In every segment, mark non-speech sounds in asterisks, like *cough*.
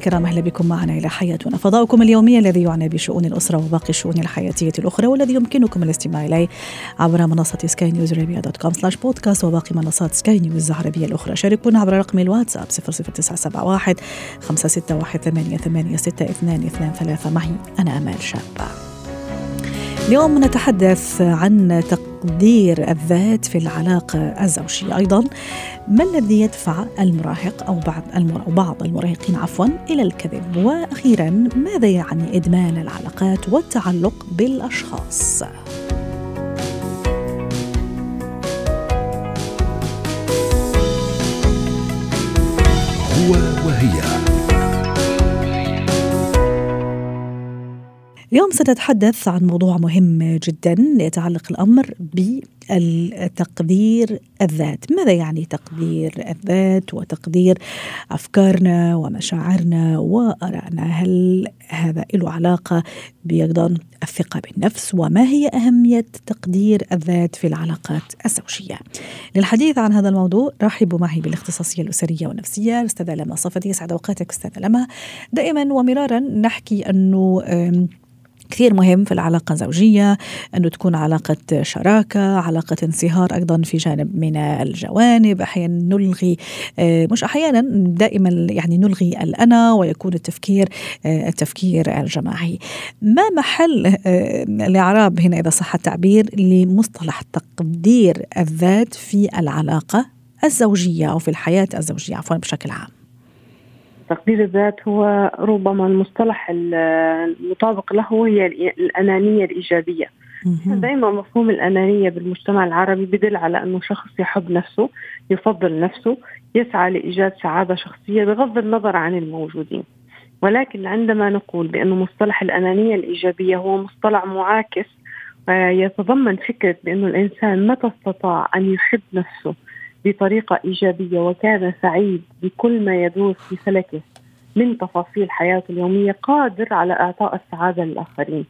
الكرام أهلا بكم معنا إلى حياتنا. فضاؤكم اليومي الذي يعنى بشؤون الأسرة وباقي الشؤون الحياتية الأخرى والذي يمكنكم الاستماع إليه عبر منصة سكاي نيوز عربيه dot com slash podcast وباقي منصات سكاي نيوز العربية الأخرى. شاركونا عبر رقم الواتساب 00971 561 88 622 معي أنا آمال شابة. اليوم نتحدث عن تقدير الذات في العلاقة الزوجية. أيضا ما الذي يدفع المراهق أو بعض بعض المراهقين عفوا إلى الكذب؟ وأخيرا ماذا يعني إدمان العلاقات والتعلق بالأشخاص؟ هو وهي. اليوم سنتحدث عن موضوع مهم جدا يتعلق الأمر بالتقدير الذات، ماذا يعني تقدير الذات وتقدير أفكارنا ومشاعرنا وآرائنا؟ هل هذا له علاقة بايضا الثقة بالنفس وما هي أهمية تقدير الذات في العلاقات الزوجية؟ للحديث عن هذا الموضوع رحبوا معي بالاختصاصية الأسرية والنفسية الاستاذه لما صفتي يسعد أوقاتك أستاذة لما دائما ومرارا نحكي أنه كثير مهم في العلاقة الزوجية أنه تكون علاقة شراكة علاقة انصهار أيضا في جانب من الجوانب. أحيانا نلغي آه، مش أحيانا دائما يعني نلغي الأنا ويكون التفكير آه، التفكير الجماعي. ما محل آه، الإعراب هنا إذا صح التعبير لمصطلح تقدير الذات في العلاقة الزوجية أو في الحياة الزوجية عفوا بشكل عام؟ تقدير الذات هو ربما المصطلح المطابق له هي الأنانية الإيجابية. دائما مفهوم الأنانية بالمجتمع العربي بدل على أنه شخص يحب نفسه يفضل نفسه يسعى لإيجاد سعادة شخصية بغض النظر عن الموجودين. ولكن عندما نقول بأنه مصطلح الأنانية الإيجابية هو مصطلح معاكس يتضمن فكرة بأنه الإنسان متى استطاع أن يحب نفسه بطريقة إيجابية وكان سعيد بكل ما يدور في فلكه من تفاصيل حياته اليومية قادر على إعطاء السعادة للآخرين.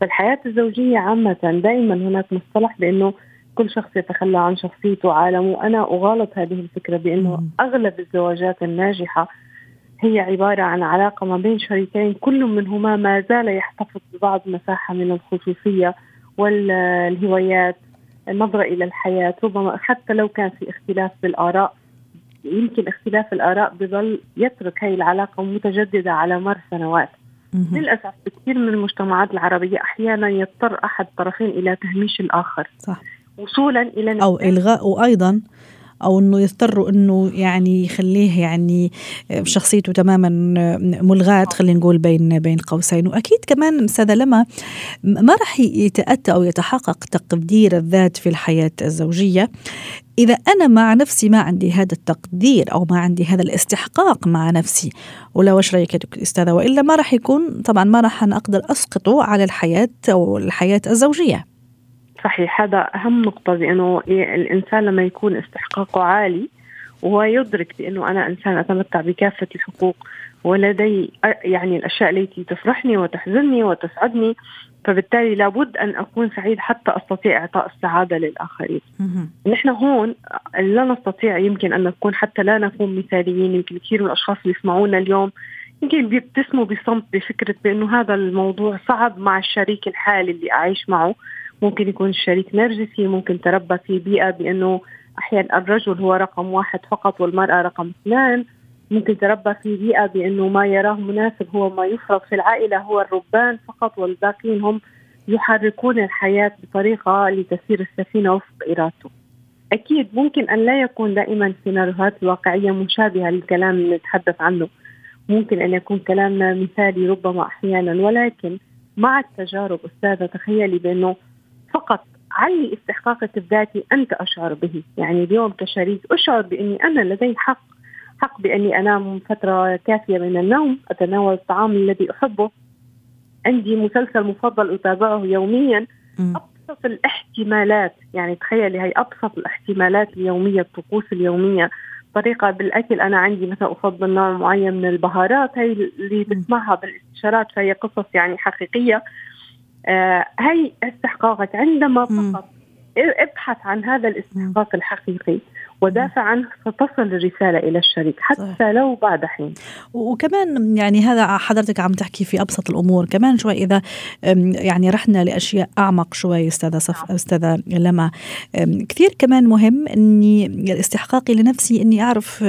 فالحياة الزوجية عامة دائما هناك مصطلح بأنه كل شخص يتخلى عن شخصيته وعالمه. أنا أغالط هذه الفكرة بأنه أغلب الزواجات الناجحة هي عبارة عن علاقة ما بين شريكين كل منهما ما زال يحتفظ ببعض مساحة من الخصوصية والهوايات النظرة إلى الحياة ربما حتى لو كان في اختلاف بالآراء يمكن اختلاف الآراء بظل يترك هذه العلاقة متجددة على مر سنوات. للأسف بكثير من المجتمعات العربية أحيانا يضطر أحد الطرفين إلى تهميش الآخر. صح. وصولا إلى أو إلغاء وأيضا أو إنه يضطروا إنه يعني يخليه يعني شخصيته تماما ملغاة خلينا نقول بين بين قوسين. وأكيد كمان أستاذة لما ما راح يتأتى أو يتحقق تقدير الذات في الحياة الزوجية. إذا أنا مع نفسي ما عندي هذا التقدير أو ما عندي هذا الاستحقاق مع نفسي. ولا وش رأيك أستاذة؟ وإلا ما راح يكون طبعا ما راح أقدر أسقطه على الحياة أو الحياة الزوجية. صحيح. هذا أهم نقطة بأنه الإنسان لما يكون استحقاقه عالي وهو يدرك بأنه أنا إنسان أتمتع بكافة الحقوق ولدي يعني الأشياء التي تفرحني وتحزنني وتسعدني فبالتالي لابد أن أكون سعيد حتى أستطيع إعطاء السعادة للآخرين. نحن هون لا نستطيع يمكن أن نكون حتى لا نكون مثاليين. يمكن كثير من الأشخاص اللي يسمعونا اليوم يمكن بيبتسموا بصمت بفكرة بأنه هذا الموضوع صعب مع الشريك الحالي اللي أعيش معه. ممكن يكون الشريك نرجسي ممكن تربى في بيئة بأنه أحيانا الرجل هو رقم واحد فقط والمرأة رقم اثنين ممكن تربى في بيئة بأنه ما يراه مناسب هو ما يفرض في العائلة هو الربان فقط والباقين هم يحركون الحياة بطريقة لتسير السفينة وفق إرادته. أكيد ممكن أن لا يكون دائما السيناريوهات الواقعية مشابهة للكلام اللي نتحدث عنه. ممكن أن يكون كلامنا مثالي ربما أحيانا ولكن مع التجارب أستاذة تخيلي بأنه فقط علي استحقاقك الذاتي أنت أشعر به، يعني اليوم كشريك أشعر بأني أنا لدي حق. حق بأني أنام فترة كافية من النوم أتناول الطعام الذي أحبه. عندي مسلسل مفضل أتابعه يوميا أبسط الاحتمالات. يعني تخيلي هي أبسط الاحتمالات اليومية الطقوس اليومية. طريقة بالأكل أنا عندي مثلا أفضل نوع معين من البهارات هي اللي بسمعها بالاستشارات فهي قصص يعني حقيقية. هي استحقاقك عندما فقط ابحث عن هذا الاستحقاق الحقيقي ودافع عنه ستصل الرسالة إلى الشريك حتى صحيح. لو بعد حين وكمان يعني هذا حضرتك عم تحكي في أبسط الأمور كمان شوي إذا يعني رحنا لأشياء أعمق شوي أستاذة صف نعم. أستاذة لما كثير كمان مهم أني استحقاقي لنفسي أني أعرف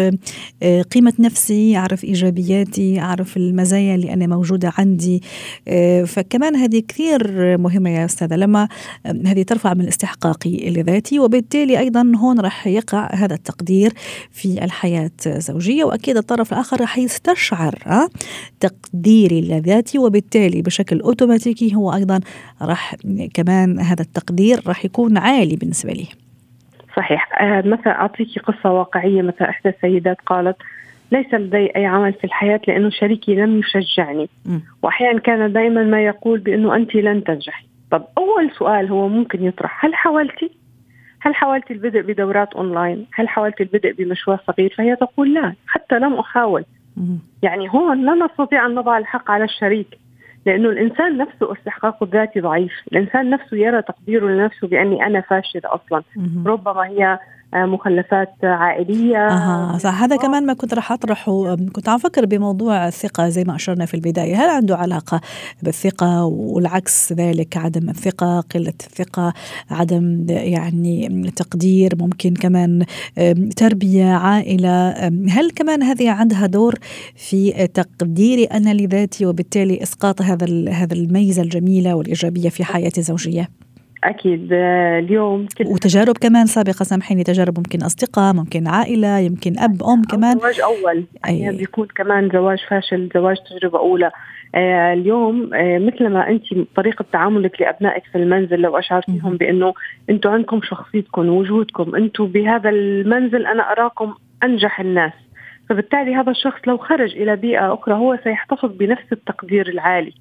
أه، قيمة نفسي أعرف إيجابياتي أعرف المزايا اللي أنا موجودة عندي أه، فكمان هذه كثير مهمة يا أستاذة لما هذه ترفع من استحقاقي لذاتي وبالتالي أيضا هون راح يقع هذا التقدير في الحياة الزوجية وأكيد الطرف الآخر راح يستشعر تقديري لذاتي وبالتالي بشكل أوتوماتيكي هو أيضا راح كمان هذا التقدير راح يكون عالي بالنسبة لي. صحيح. آه مثلا أعطيك قصة واقعية مثلا إحدى السيدات قالت ليس لدي أي عمل في الحياة لأنه شريكي لم يشجعني. وأحيانا كان دائما ما يقول بأنه أنت لن تنجحي. طب أول سؤال هو ممكن يطرح هل حاولتي؟ هل حاولت البدء بدورات أونلاين؟ هل حاولت البدء بمشروع صغير؟ فهي تقول لا حتى لم أحاول. يعني هون لا نستطيع أن نضع الحق على الشريك لأنه الإنسان نفسه استحقاقه الذاتي ضعيف، الإنسان نفسه يرى تقديره لنفسه بأني أنا فاشل أصلا، ربما هي مخلفات عائلية. أها صح. هذا كمان ما كنت راح أطرحه. كنت عم أفكر بموضوع الثقة زي ما أشرنا في البداية. هل عنده علاقة بالثقة والعكس ذلك؟ عدم الثقة قلة الثقة عدم يعني تقدير ممكن كمان تربية عائلة. هل كمان هذه عندها دور في تقديري أنا لذاتي وبالتالي إسقاط هذا هذا الميزة الجميلة والإيجابية في حياتي الزوجية؟ أكيد. آه، اليوم كل وتجارب كمان سابقة سامحيني تجارب ممكن أصدقاء ممكن عائلة يمكن أب أم كمان. زواج أول. أي. يعني بيكون كمان زواج فاشل زواج تجربة أولى. آه اليوم آه مثل ما انت طريقة تعاملك لأبنائك في المنزل لو اشعرتيهم بأنه أنتم عندكم شخصيتكم وجودكم أنتم بهذا المنزل أنا أراكم أنجح الناس. فبالتالي هذا الشخص لو خرج إلى بيئة أخرى هو سيحتفظ بنفس التقدير العالي.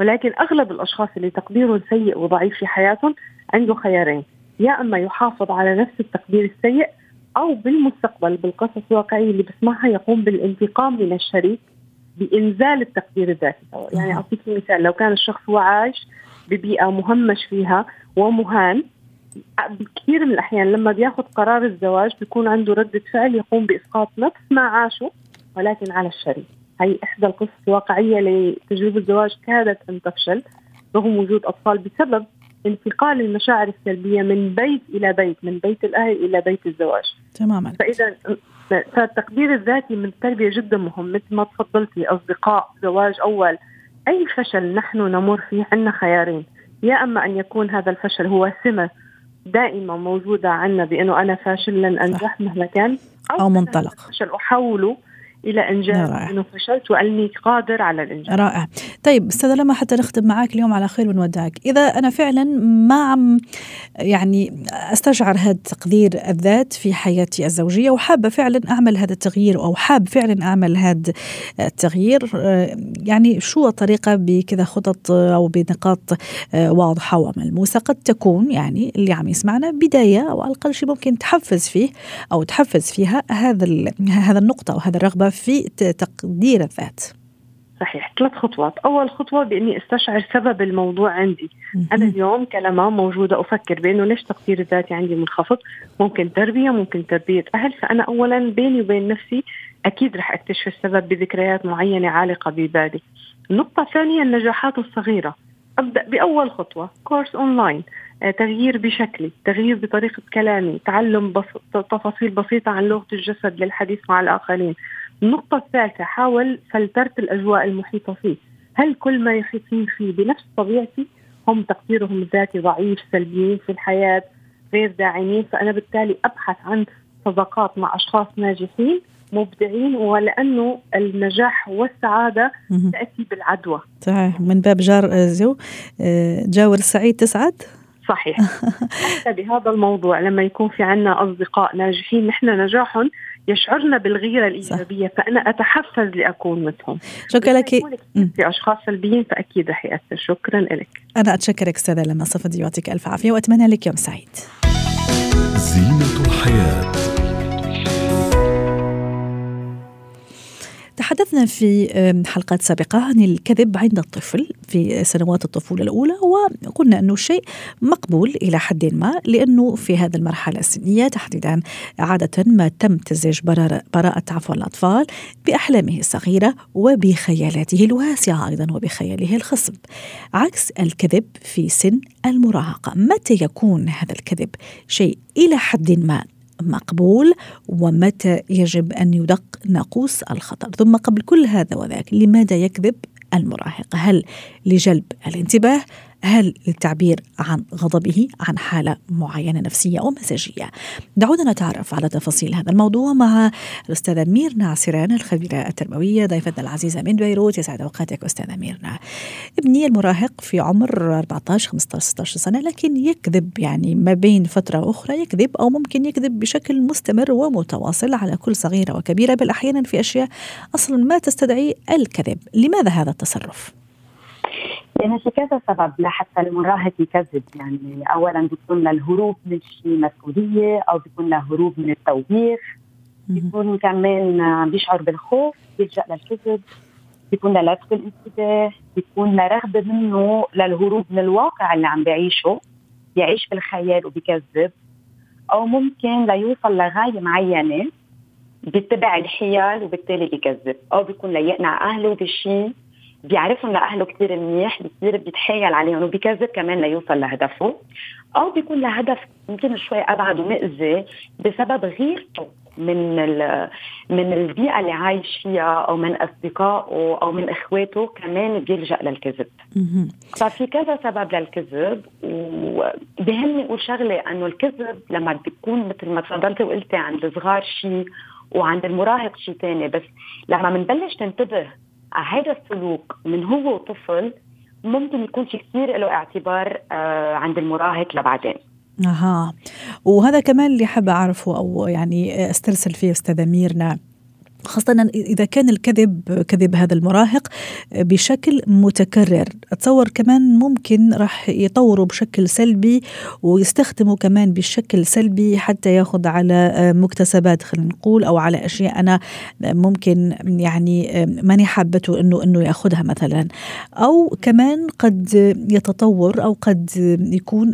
ولكن أغلب الأشخاص اللي تقديرهم سيء وضعيف في حياتهم عنده خيارين. يا أما يحافظ على نفس التقدير السيء أو بالمستقبل بالقصص الواقعية اللي بسمعها يقوم بالانتقام من الشريك بإنزال التقدير الذاتي. يعني أعطيك مثال. لو كان الشخص هو عايش ببيئة مهمش فيها ومهان بكثير من الأحيان لما بياخذ قرار الزواج بيكون عنده ردة فعل يقوم بإسقاط نفس ما عاشه ولكن على الشريك. هي إحدى القصص الواقعية لتجربة الزواج كادت أن تفشل رغم وجود أطفال بسبب انتقال المشاعر السلبية من بيت إلى بيت من بيت الأهل إلى بيت الزواج. تماما. فإذا فالتقدير الذاتي من التربية جدا مهم. مثل ما تفضلتي أصدقاء زواج أول أي فشل نحن نمر فيه عندنا خيارين. يا أما أن يكون هذا الفشل هو سمة دائما موجودة عندنا بأنه أنا فاشل لن أنجح مهما كان أو, أو منطلق. فشل أحوله إلى انجاز انه فشلت وأني قادر على الإنجاز. رائع. طيب أستاذة لما حتى نختم معك اليوم على خير ونودعك. إذا أنا فعلا ما عم يعني أستشعر هذا تقدير الذات في حياتي الزوجية وحابة فعلا أعمل هذا التغيير أو حاب فعلا أعمل هذا التغيير. يعني شو الطريقة بكذا خطط أو بنقاط واضحة وملموسة قد تكون يعني اللي عم يسمعنا بداية أو على الاقل شيء ممكن تحفز فيه أو تحفز فيها هذا هذا النقطة أو هذا الرغبة في تقدير الذات. صحيح ثلاث خطوات. أول خطوة بإني أستشعر سبب الموضوع عندي. أنا اليوم كلمة موجودة أفكر بأنه ليش تقدير الذاتي عندي منخفض؟ ممكن تربية ممكن تربية أهل. فأنا أولا بيني وبين نفسي أكيد رح أكتشف السبب بذكريات معينة عالقة ببالي. النقطة الثانية النجاحات الصغيرة. أبدأ بأول خطوة كورس أونلاين آه، تغيير بشكلي تغيير بطريقة كلامي تعلم بس... تفاصيل بسيطة عن لغة الجسد للحديث مع الآخرين. النقطة الثالثة حاول فلترة الأجواء المحيطة فيه. هل كل ما يحيطين فيه بنفس طبيعتي هم تقديرهم الذاتي ضعيف سلبيين في الحياة غير داعمين؟ فأنا بالتالي أبحث عن صداقات مع أشخاص ناجحين مبدعين ولأنه النجاح والسعادة تأتي بالعدوى. صحيح. من باب جار زو آه، جاور السعيد تسعد؟ صحيح. *laughs* حتى بهذا الموضوع لما يكون في عنا أصدقاء ناجحين نحن نجاحهم يشعرنا بالغيرة الإيجابية صح. فأنا أتحفز لأكون مثلهم. شكرا لك. في أشخاص سلبيين فأكيد رح يأثر. شكرا لك. أنا أتشكرك أستاذة لما صفدي يعطيك ألف عافية وأتمنى لك يوم سعيد. زينة الحياة. تحدثنا في حلقات سابقة عن الكذب عند الطفل في سنوات الطفولة الأولى وقلنا أنه شيء مقبول إلى حد ما لأنه في هذه المرحلة السنية تحديدا عادة ما تم تزيج براءة عفو الأطفال بأحلامه الصغيرة وبخيالاته الواسعة أيضا وبخياله الخصب. عكس الكذب في سن المراهقة متى يكون هذا الكذب شيء إلى حد ما مقبول ومتى يجب أن يدق ناقوس الخطر. ثم قبل كل هذا وذاك لماذا يكذب المراهق؟ هل لجلب الانتباه هل للتعبير عن غضبه عن حالة معينة نفسية أو مزاجية دعونا نتعرف على تفاصيل هذا الموضوع مع الأستاذة ميرنا عسيران الخبيرة التربوية ضيفتنا العزيزة من بيروت. يسعد أوقاتك أستاذة ميرنا ابني المراهق في عمر 14 15 16 سنة لكن يكذب يعني ما بين فترة أخرى يكذب أو ممكن يكذب بشكل مستمر ومتواصل على كل صغيرة وكبيرة بل أحيانا في أشياء أصلا ما تستدعي الكذب. لماذا هذا التصرف؟ يعني في كذا سبب لحتى المراهق يكذب يعني اولا بيكون للهروب من شيء مسؤولية أو بيكون لهروب من التوبيخ. بيكون كمان بيشعر بالخوف بيلجأ للكذب. بيكون للفت الانتباه. بيكون لرغبه منه للهروب من الواقع اللي عم بيعيشه بيعيش بالخيال وبيكذب. أو ممكن ليوصل لغاية معينة بيتبع الحيل وبالتالي بيكذب. أو بيكون ليقنع أهله بشيء بيعرفهم لاهله كثير منيح بصير بيتحايل عليهم وبيكذب كمان ليوصل لهدفه. أو بيكون لهدف يمكن شوي أبعد ومأذي بسبب غيرته من من البيئة اللي عايش فيها أو من أصدقائه أو من إخواته كمان بيلجأ للكذب. ففي كذا سبب للكذب وبهمني أقول شغلة إنه الكذب لما بيكون مثل ما تفضلتي وقلتي عند الصغار شيء وعند المراهق شيء ثاني بس لما بنبلش تنتبه هذا السلوك من هو طفل ممكن يكون في كثير له اعتبار آه، عند المراهق لبعدين. أها. وهذا كمان اللي حابة أعرفه أو يعني أسترسل فيه أستاذة ميرنا. خاصة إذا كان الكذب كذب هذا المراهق بشكل متكرر. أتصور كمان ممكن راح يطوروا بشكل سلبي ويستخدموا كمان بشكل سلبي حتى ياخذ على مكتسبات خلينا نقول أو على أشياء أنا ممكن يعني ماني حابته إنه إنه يأخذها مثلا. أو كمان قد يتطور أو قد يكون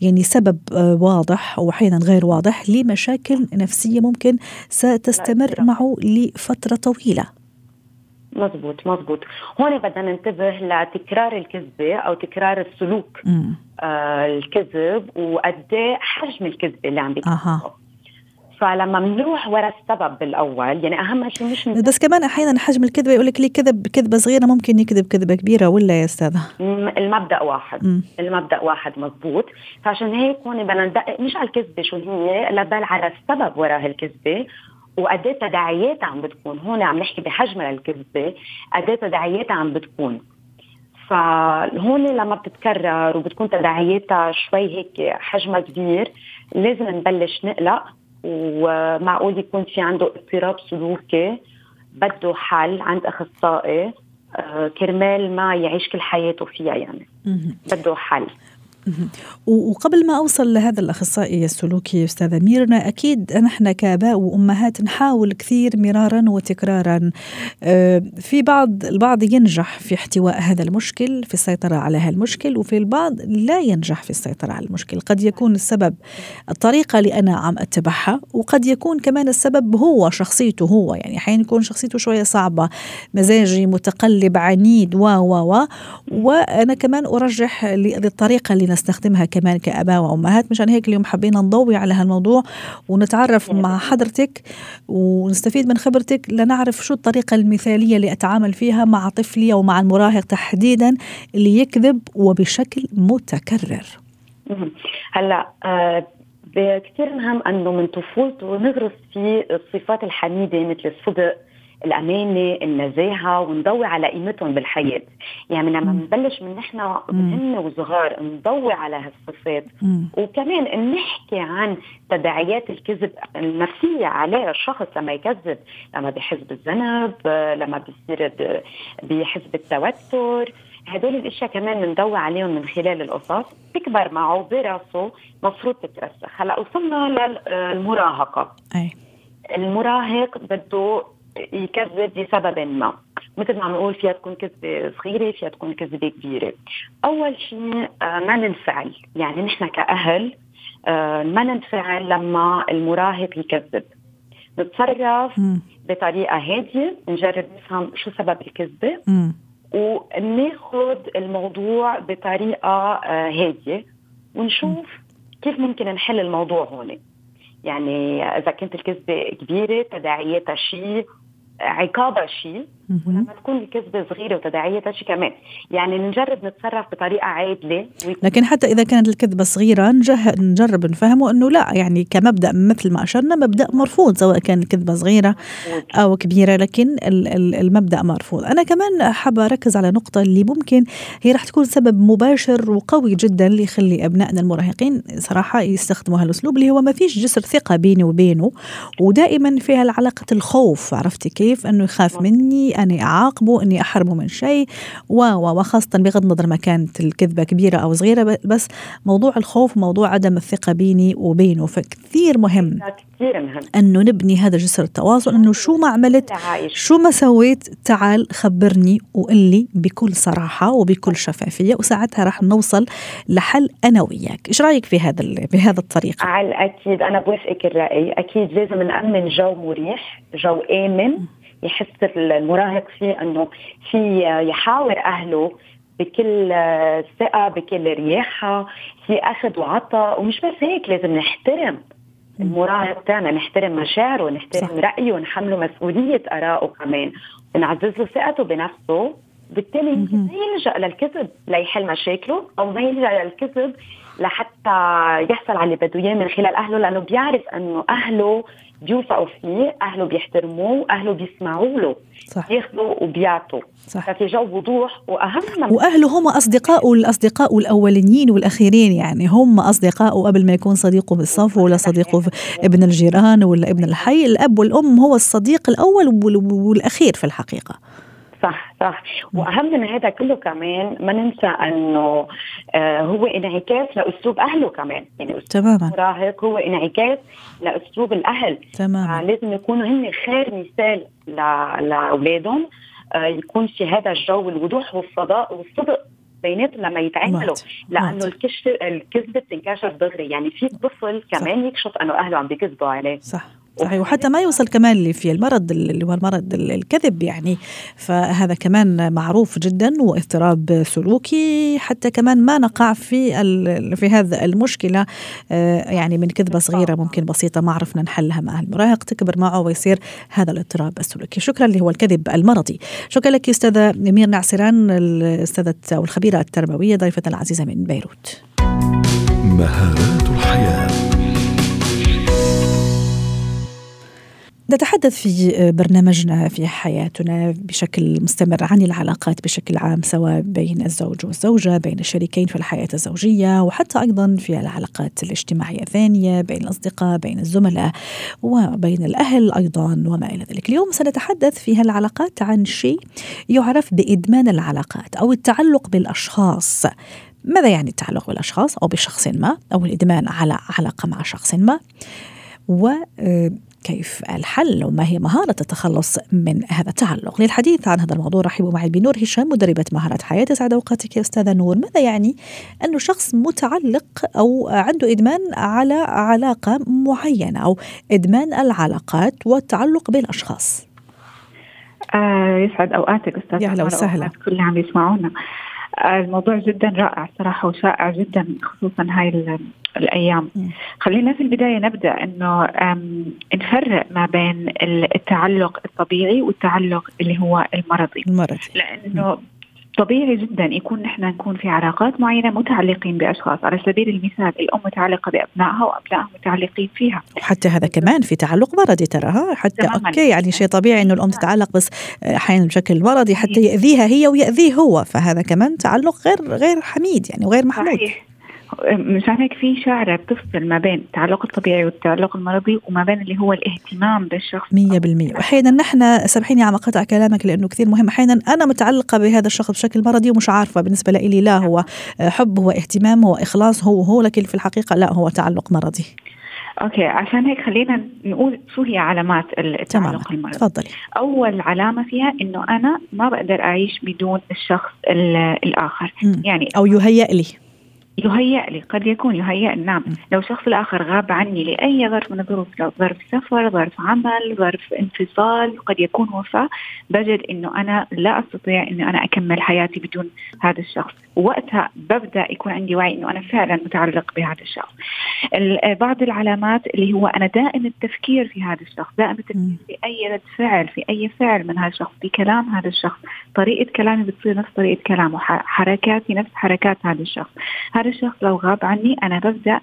يعني سبب واضح أو أحيانا غير واضح لمشاكل نفسية ممكن ستستمر. معه لفترة طويلة. مزبوط مزبوط هون بدنا ننتبه لتكرار الكذبة أو تكرار السلوك آه الكذب وقد إيه حجم الكذبة اللي عم بيكذبه. فلما بنروح ورا السبب الأول يعني أهم شيء مش بس كمان أحيانا حجم الكذبه يقول لك ليه كذب كذبة صغيرة ممكن يكذب كذبة كبيرة ولا يا أستاذة؟ المبدأ واحد. م. المبدأ واحد مضبوط. فعشان هيك هون بدنا ندقق مش على الكذبة شو هي لبال على السبب وراء الكذبه وقد إيه تداعياتها عم بتكون. هون عم نحكي بحجم للكذبة قد إيه تداعياتها عم بتكون. فهون لما بتتكرر وبتكون تداعياتها شوي هيك حجمها كبير لازم نبلش نقلق. ومعقول يكون في عنده اضطراب سلوكي بده حل عند أخصائي آه، كرمال ما يعيش كل حياته فيها يعني. بده حل. وقبل ما أوصل لهذا الأخصائي السلوكي أستاذة ميرنا أكيد نحن كآباء وأمهات نحاول كثير مرارا وتكرارا. آه، في بعض البعض ينجح في احتواء هذا المشكل في السيطرة على هذا المشكل وفي البعض لا ينجح في السيطرة على المشكل. قد يكون السبب الطريقة اللي أنا عم أتبعها وقد يكون كمان السبب هو شخصيته هو. يعني أحيانا يكون شخصيته شوية صعبة مزاجي متقلب عنيد و و و. وأنا كمان أرجح للطريقة اللي نستخدمها كمان كأباء وأمهات. مشان هيك اليوم حبينا نضوي على هالموضوع ونتعرف مع حضرتك ونستفيد من خبرتك لنعرف شو الطريقة المثالية اللي أتعامل فيها مع طفلي أو مع المراهق تحديدا اللي يكذب وبشكل متكرر. هلا آه كثير مهم إنه من طفولته نغرس فيه الصفات الحميدة مثل الصدق الأمانة النزاهة ونضوي على قيمتهم بالحياة. يعني لما نبلش من نحن هن وصغار نضوي على هالصفات. وكمان نحكي عن تداعيات الكذب النفسية عليه الشخص لما يكذب لما بيحس بالذنب لما بيصير بيحس بالتوتر. هدول الأشياء كمان بنضوي عليهم من خلال القصص. تكبر معه براسه مفروض تترسخ هلأ وصلنا للمراهقة. أي. المراهق بده يكذب لسبب ما. مثل ما عم نقول فيها تكون كذبة صغيرة فيها تكون كذبة كبيرة. أول شيء آه، ما ننفعل. يعني نحن كأهل آه، ما ننفعل لما المراهق يكذب. نتصرف بطريقة هادية نجرب نفهم شو سبب الكذبة وناخذ الموضوع بطريقة آه، هادية. ونشوف كيف ممكن نحل الموضوع هون. يعني إذا كانت الكذبة كبيرة تداعياتها شيء عقابها شيء ولما تكون الكذبة صغيرة وتداعياتها شيء كمان. يعني نجرب نتصرف بطريقة عادلة. لكن حتى إذا كانت الكذبة صغيرة نجرب نفهمه أنه لا يعني كمبدأ مثل ما أشرنا مبدأ مرفوض سواء كان الكذبة صغيرة أو كبيرة لكن المبدأ مرفوض. أنا كمان حابة أركز على نقطة اللي ممكن هي راح تكون سبب مباشر وقوي جدا اللي يخلي أبنائنا المراهقين صراحة يستخدموا هالأسلوب اللي هو ما فيش جسر ثقة بيني وبينه ودائما فيها العلاقة الخوف عرفتي كيف؟ أنه يخاف مني أني أعاقبه أني أحرمه من شيء وخاصة بغض النظر ما كانت الكذبة كبيرة أو صغيرة بس موضوع الخوف موضوع عدم الثقة بيني وبينه فكثير مهم كثير مهم. انه نبني هذا جسر التواصل أنه شو ما عملت شو ما سويت تعال خبرني وقل لي بكل صراحة وبكل شفافية وساعتها راح نوصل لحل أنا وياك. إيش رأيك في هذا بهذا الطريقة؟ على الأكيد أنا بوافقك الرأي. أكيد لازم نأمن جو مريح جو آمن. يحس المراهق فيه إنه في يحاور أهله بكل ثقة بكل رياحة في أخذ وعطاء ومش بس هيك لازم نحترم المراهق تاعنا نحترم مشاعره نحترم صح. رأيه ونحمله مسؤولية آرائه كمان نعزز له ثقته بنفسه بالتالي ما يلجأ للكذب ليحل مشاكله أو ما يلجأ للكذب لحتى يحصل على اللي بده إياه من خلال أهله لأنه بيعرف إنه أهله بيوثقوا فيه أهله بيحترموه اهله بيسمعوا له صح. بياخذوا وبيعطوا. صح. ففي جو وضوح وأهم وأهله هم اصدقائه الأصدقاء الاوليين والأخيرين يعني هم اصدقائه قبل ما يكون صديقه بالصف ولا صديقه ابن الجيران ولا ابن الحي. الأب والأم هو الصديق الأول والأخير في الحقيقة. صح صح. وأهم من هذا كله كمان ما ننسى إنه آه هو انعكاس لأسلوب أهله كمان. يعني أسلوب تماما. المراهق هو انعكاس لأسلوب الأهل. تماما. آه لازم يكونوا هن خير مثال لأولادهم. آه يكون في هذا الجو الوضوح والصداق والصدق بيناتهم لما يتعاملوا. لأنه الكشف الكذبه بتنكشف دغري يعني في طفل كمان صح. يكشف إنه أهله عم بيكذبوا عليه. صح. صحيح. وحتى ما يوصل كمان اللي في المرض اللي هو المرض الكذب يعني. فهذا كمان معروف جدا واضطراب سلوكي حتى كمان ما نقع في في هذا المشكلة. آه، يعني من كذبة صغيرة ممكن بسيطة ما عرفنا نحلها مع المراهق. تكبر معه ويصير هذا الاضطراب السلوكي. شكرا اللي هو الكذب المرضي. شكرا لك أستاذة مير نعسران الأستاذة أو الخبيرة التربوية ضيفتنا العزيزة من بيروت. مهارات الحياة. نتحدث في برنامجنا في حياتنا بشكل مستمر عن العلاقات بشكل عام سواء بين الزوج والزوجة بين الشريكين في الحياة الزوجية وحتى أيضا في العلاقات الاجتماعية الثانية بين الأصدقاء بين الزملاء وبين الأهل أيضا وما إلى ذلك. اليوم سنتحدث في هالعلاقات عن شيء يعرف بإدمان العلاقات أو التعلق بالأشخاص. ماذا يعني التعلق بالأشخاص؟ أو بشخص ما أو الإدمان على علاقة مع شخص ما؟ و كيف الحل وما هي مهارة التخلص من هذا التعلق. للحديث عن هذا الموضوع رحبوا معي بنور هشام مدربة مهارات حياة. سعد أوقاتك يا أستاذة نور. ماذا يعني أنه شخص متعلق أو عنده إدمان على علاقة معينة أو إدمان العلاقات والتعلق بالأشخاص؟ آه يسعد أوقاتك أستاذة يا أهلا وسهلا. كل اللي عم يسمعونا. الموضوع جدا رائع صراحة وشائع جدا خصوصا هاي الأيام. خلينا في البداية نبدأ أنه نفرق ما بين التعلق الطبيعي والتعلق اللي هو المرضي. المرضي. لأنه طبيعي جدا يكون نحن نكون في علاقات معينة متعلقين بأشخاص. على سبيل المثال الأم متعلقة بأبنائها وابنائها متعلقين فيها. وحتى هذا كمان في تعلق مرضي ترى حتى تماماً. أوكي يعني شيء طبيعي إنه الأم تتعلق بس أحيانا بشكل مرضي حتى يأذيها هي ويأذيه هو فهذا كمان تعلق غير غير حميد يعني وغير محمود صحيح. مشان هيك في شعره بتفصل ما بين التعلق الطبيعي والتعلق المرضي وما بين اللي هو الاهتمام بالشخص. 100% واحيانا نحن سامحيني عم اقطع كلامك لأنه كثير مهم. أحيانا أنا متعلقة بهذا الشخص بشكل مرضي ومش عارفة بالنسبة لي لا هو حب هو اهتمام هو إخلاص هو هو لكن في الحقيقة لا هو تعلق مرضي. أوكي عشان هيك خلينا نقول شو هي علامات التعلق المرضي. تفضلي. أول علامة فيها إنه أنا ما بقدر أعيش بدون الشخص الآخر. مم. يعني أو يهيأ لي. يهيأ لي قد يكون يهيأ. نعم. لو الشخص الآخر غاب عني لأي ظرف من الظروف ظرف سفر ظرف عمل ظرف انفصال قد يكون وفاة بجد أنه أنا لا أستطيع أنه أنا أكمل حياتي بدون هذا الشخص. وقتها ببدأ يكون عندي وعي أنه أنا فعلا متعلق بهذا الشخص. ال- بعض العلامات اللي هو أنا دائم التفكير في هذا الشخص دائم التفكير في أي رد فعل في أي فعل من هذا الشخص في كلام هذا الشخص. طريقة كلامي بتصير نفس طريقة كلامه حركاتي نفس حركات هذا الشخص. هذا الشخص لو غاب عني أنا ببدأ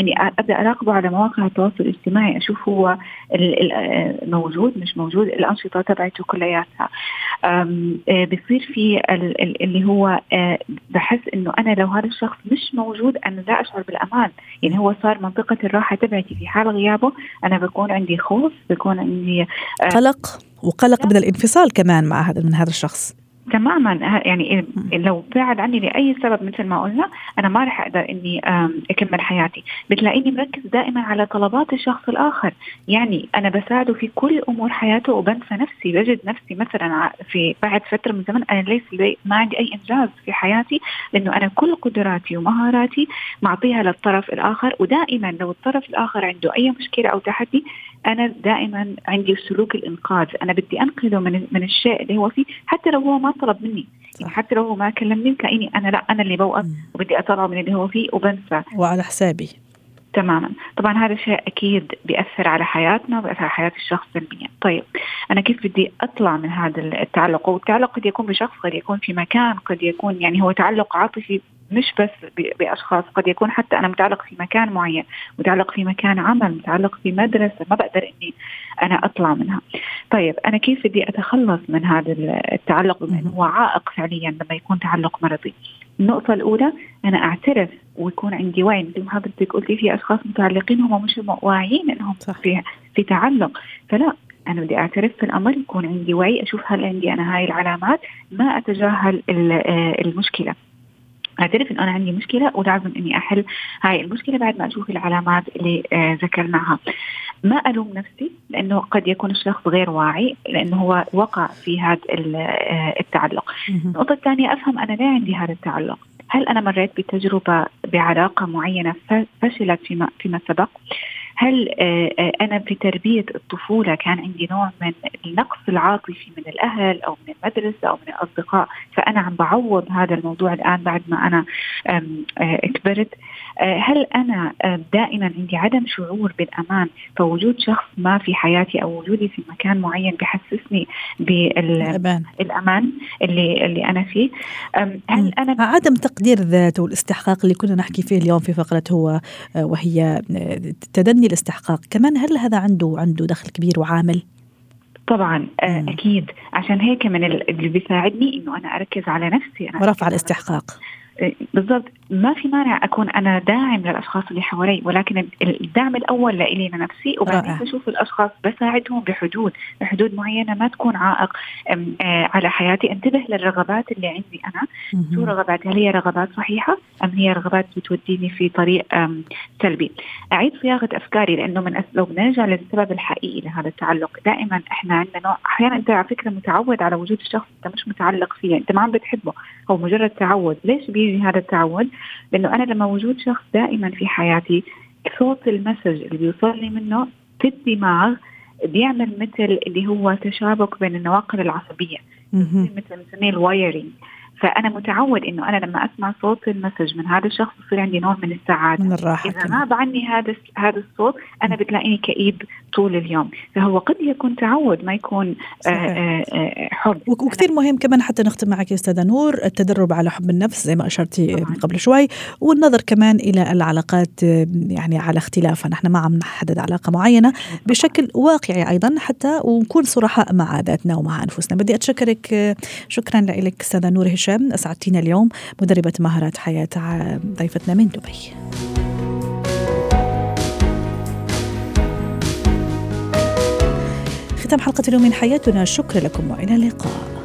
إني أبدأ أراقبه على مواقع التواصل الاجتماعي أشوف هو آه، موجود مش موجود الأنشطة تبعته كلياتها. آه، بصير في ال- ال- اللي هو آه، بحس إنه أنا لو هذا الشخص مش موجود أنا لا أشعر بالأمان. يعني هو صار منطقة الراحة تبعتي في حال غيابه أنا بكون عندي خوف بكون عندي قلق وقلق من الانفصال كمان مع هذا من هذا الشخص. تماما. يعني لو بعد عني لأي سبب مثل ما قلنا أنا ما راح أقدر إني أكمل حياتي. بتلاقيني مركز دائما على طلبات الشخص الآخر. يعني أنا بساعده في كل أمور حياته وبنسى نفسي. بجد نفسي مثلا في بعد فترة من زمن أنا ليس لي ما عندي أي إنجاز في حياتي لأنه أنا كل قدراتي ومهاراتي معطيها للطرف الآخر. ودائما لو الطرف الآخر عنده أي مشكلة أو تحدي أنا دائما عندي سلوك الإنقاذ. أنا بدي أنقذه من من الشيء اللي هو فيه حتى لو هو ما طلب مني. يعني حتى لو هو ما كلمني تلاقيني أنا لا أنا اللي بوقف وبدي أطلعه من اللي هو فيه وبنسى. وعلى حسابي. تماما. طبعا هذا الشيء أكيد بيأثر على حياتنا وبيأثر على حياة الشخص سلبيا طيب أنا كيف بدي أطلع من هذا التعلق؟ والتعلق قد يكون بشخص قد يكون في مكان قد يكون يعني هو تعلق عاطفي مش بس بأشخاص قد يكون حتى أنا متعلق في مكان معين متعلق في مكان عمل متعلق في مدرسة ما بقدر إني أنا أطلع منها. طيب أنا كيف بدي أتخلص من هذا التعلق؟ بما انه هو عائق فعليا لما يكون تعلق مرضي. النقطة الأولى أنا أعترف ويكون عندي وعي. مثل ما حضرتك قلتي في أشخاص متعلقين هم مش واعيين إنهم صح. في في تعلق. فلا أنا بدي أعترف في الأمر يكون عندي وعي أشوف هل عندي أنا هاي العلامات ما أتجاهل ال- آه، المشكلة. أعترف إن أنا عندي مشكلة ولازم إني أحل هاي المشكلة بعد ما أشوف العلامات اللي آه ذكرناها. ما ألوم نفسي لأنه قد يكون الشخص غير واعي لأنه هو وقع في هذا آه، التعلق. النقطة الثانية أفهم أنا ليه عندي هذا التعلق. هل أنا مريت بتجربة بعلاقة معينة فشلت فيما فيما سبق؟ هل آه، آه، أنا في تربيه الطفولة كان عندي نوع من النقص العاطفي من الأهل أو من المدرسة أو من الأصدقاء؟ فأنا عم بعوض هذا الموضوع الآن بعد ما أنا آه، كبرت. هل أنا دائما عندي عدم شعور بالأمان فوجود شخص ما في حياتي أو وجودي في مكان معين بحسسني بالأمان. اللي اللي أنا فيه؟ هل أنا عدم تقدير الذات والاستحقاق اللي كنا نحكي فيه اليوم في فقرة هو وهي آه، تدني الاستحقاق. كمان هل هذا عنده عنده دخل كبير وعامل؟ طبعا آه،. أكيد. عشان هيك من ال- اللي بيساعدني إنه أنا أركز على نفسي. أنا ورفع الاستحقاق. بالضبط. ما في مانع أكون أنا داعم للأشخاص اللي حوالي ولكن ال- الدعم الأول لإلي لنفسي وبعدين. بشوف الأشخاص بساعدهم بحدود بحدود معينة ما تكون عائق. آه، على حياتي. انتبه للرغبات اللي عندي أنا. شو. رغباتي هل هي رغبات صحيحة؟ أم هي رغبات بتوديني في طريق سلبي؟ أعيد صياغة أفكاري لأنه من أس... لو بنرجع للسبب الحقيقي لهذا التعلق. دائما إحنا عندنا نوع أحيانا أنت على فكرة متعود على وجود الشخص أنت مش متعلق فيه أنت ما عم بتحبه. هو مجرد تعود. ليش بيجي هذا التعود لأنه أنا لما وجود شخص دائما في حياتي صوت المسج اللي بيوصل لي منه في الدماغ بيعمل مثل اللي هو تشابك بين النواقل العصبية مهم. مثل بنسميه ال wiring فأنا متعود إنه أنا لما أسمع صوت المسج من هذا الشخص يصير عندي نوع من السعادة. من الراحة إذا غاب عني هذا هذا الصوت أنا بتلاقيني كئيب طول اليوم. فهو قد يكون تعود ما يكون آه، آه، آه، حب. وكثير مهم كمان حتى نختم معك يا أستاذة نور التدرب على حب النفس زي ما أشرتي من قبل شوي والنظر كمان إلى العلاقات يعني على اختلافها. نحن ما عم نحدد علاقة معينة بشكل واقعي أيضا حتى ونكون صرحاء مع ذاتنا ومع أنفسنا. بدي أتشكرك شكرا لك أستاذة نور هشام. أسعدتينا اليوم مدربة مهارات حياة ضيفتنا من دبي. ختام حلقة اليوم من حياتنا. شكرا لكم وإلى اللقاء.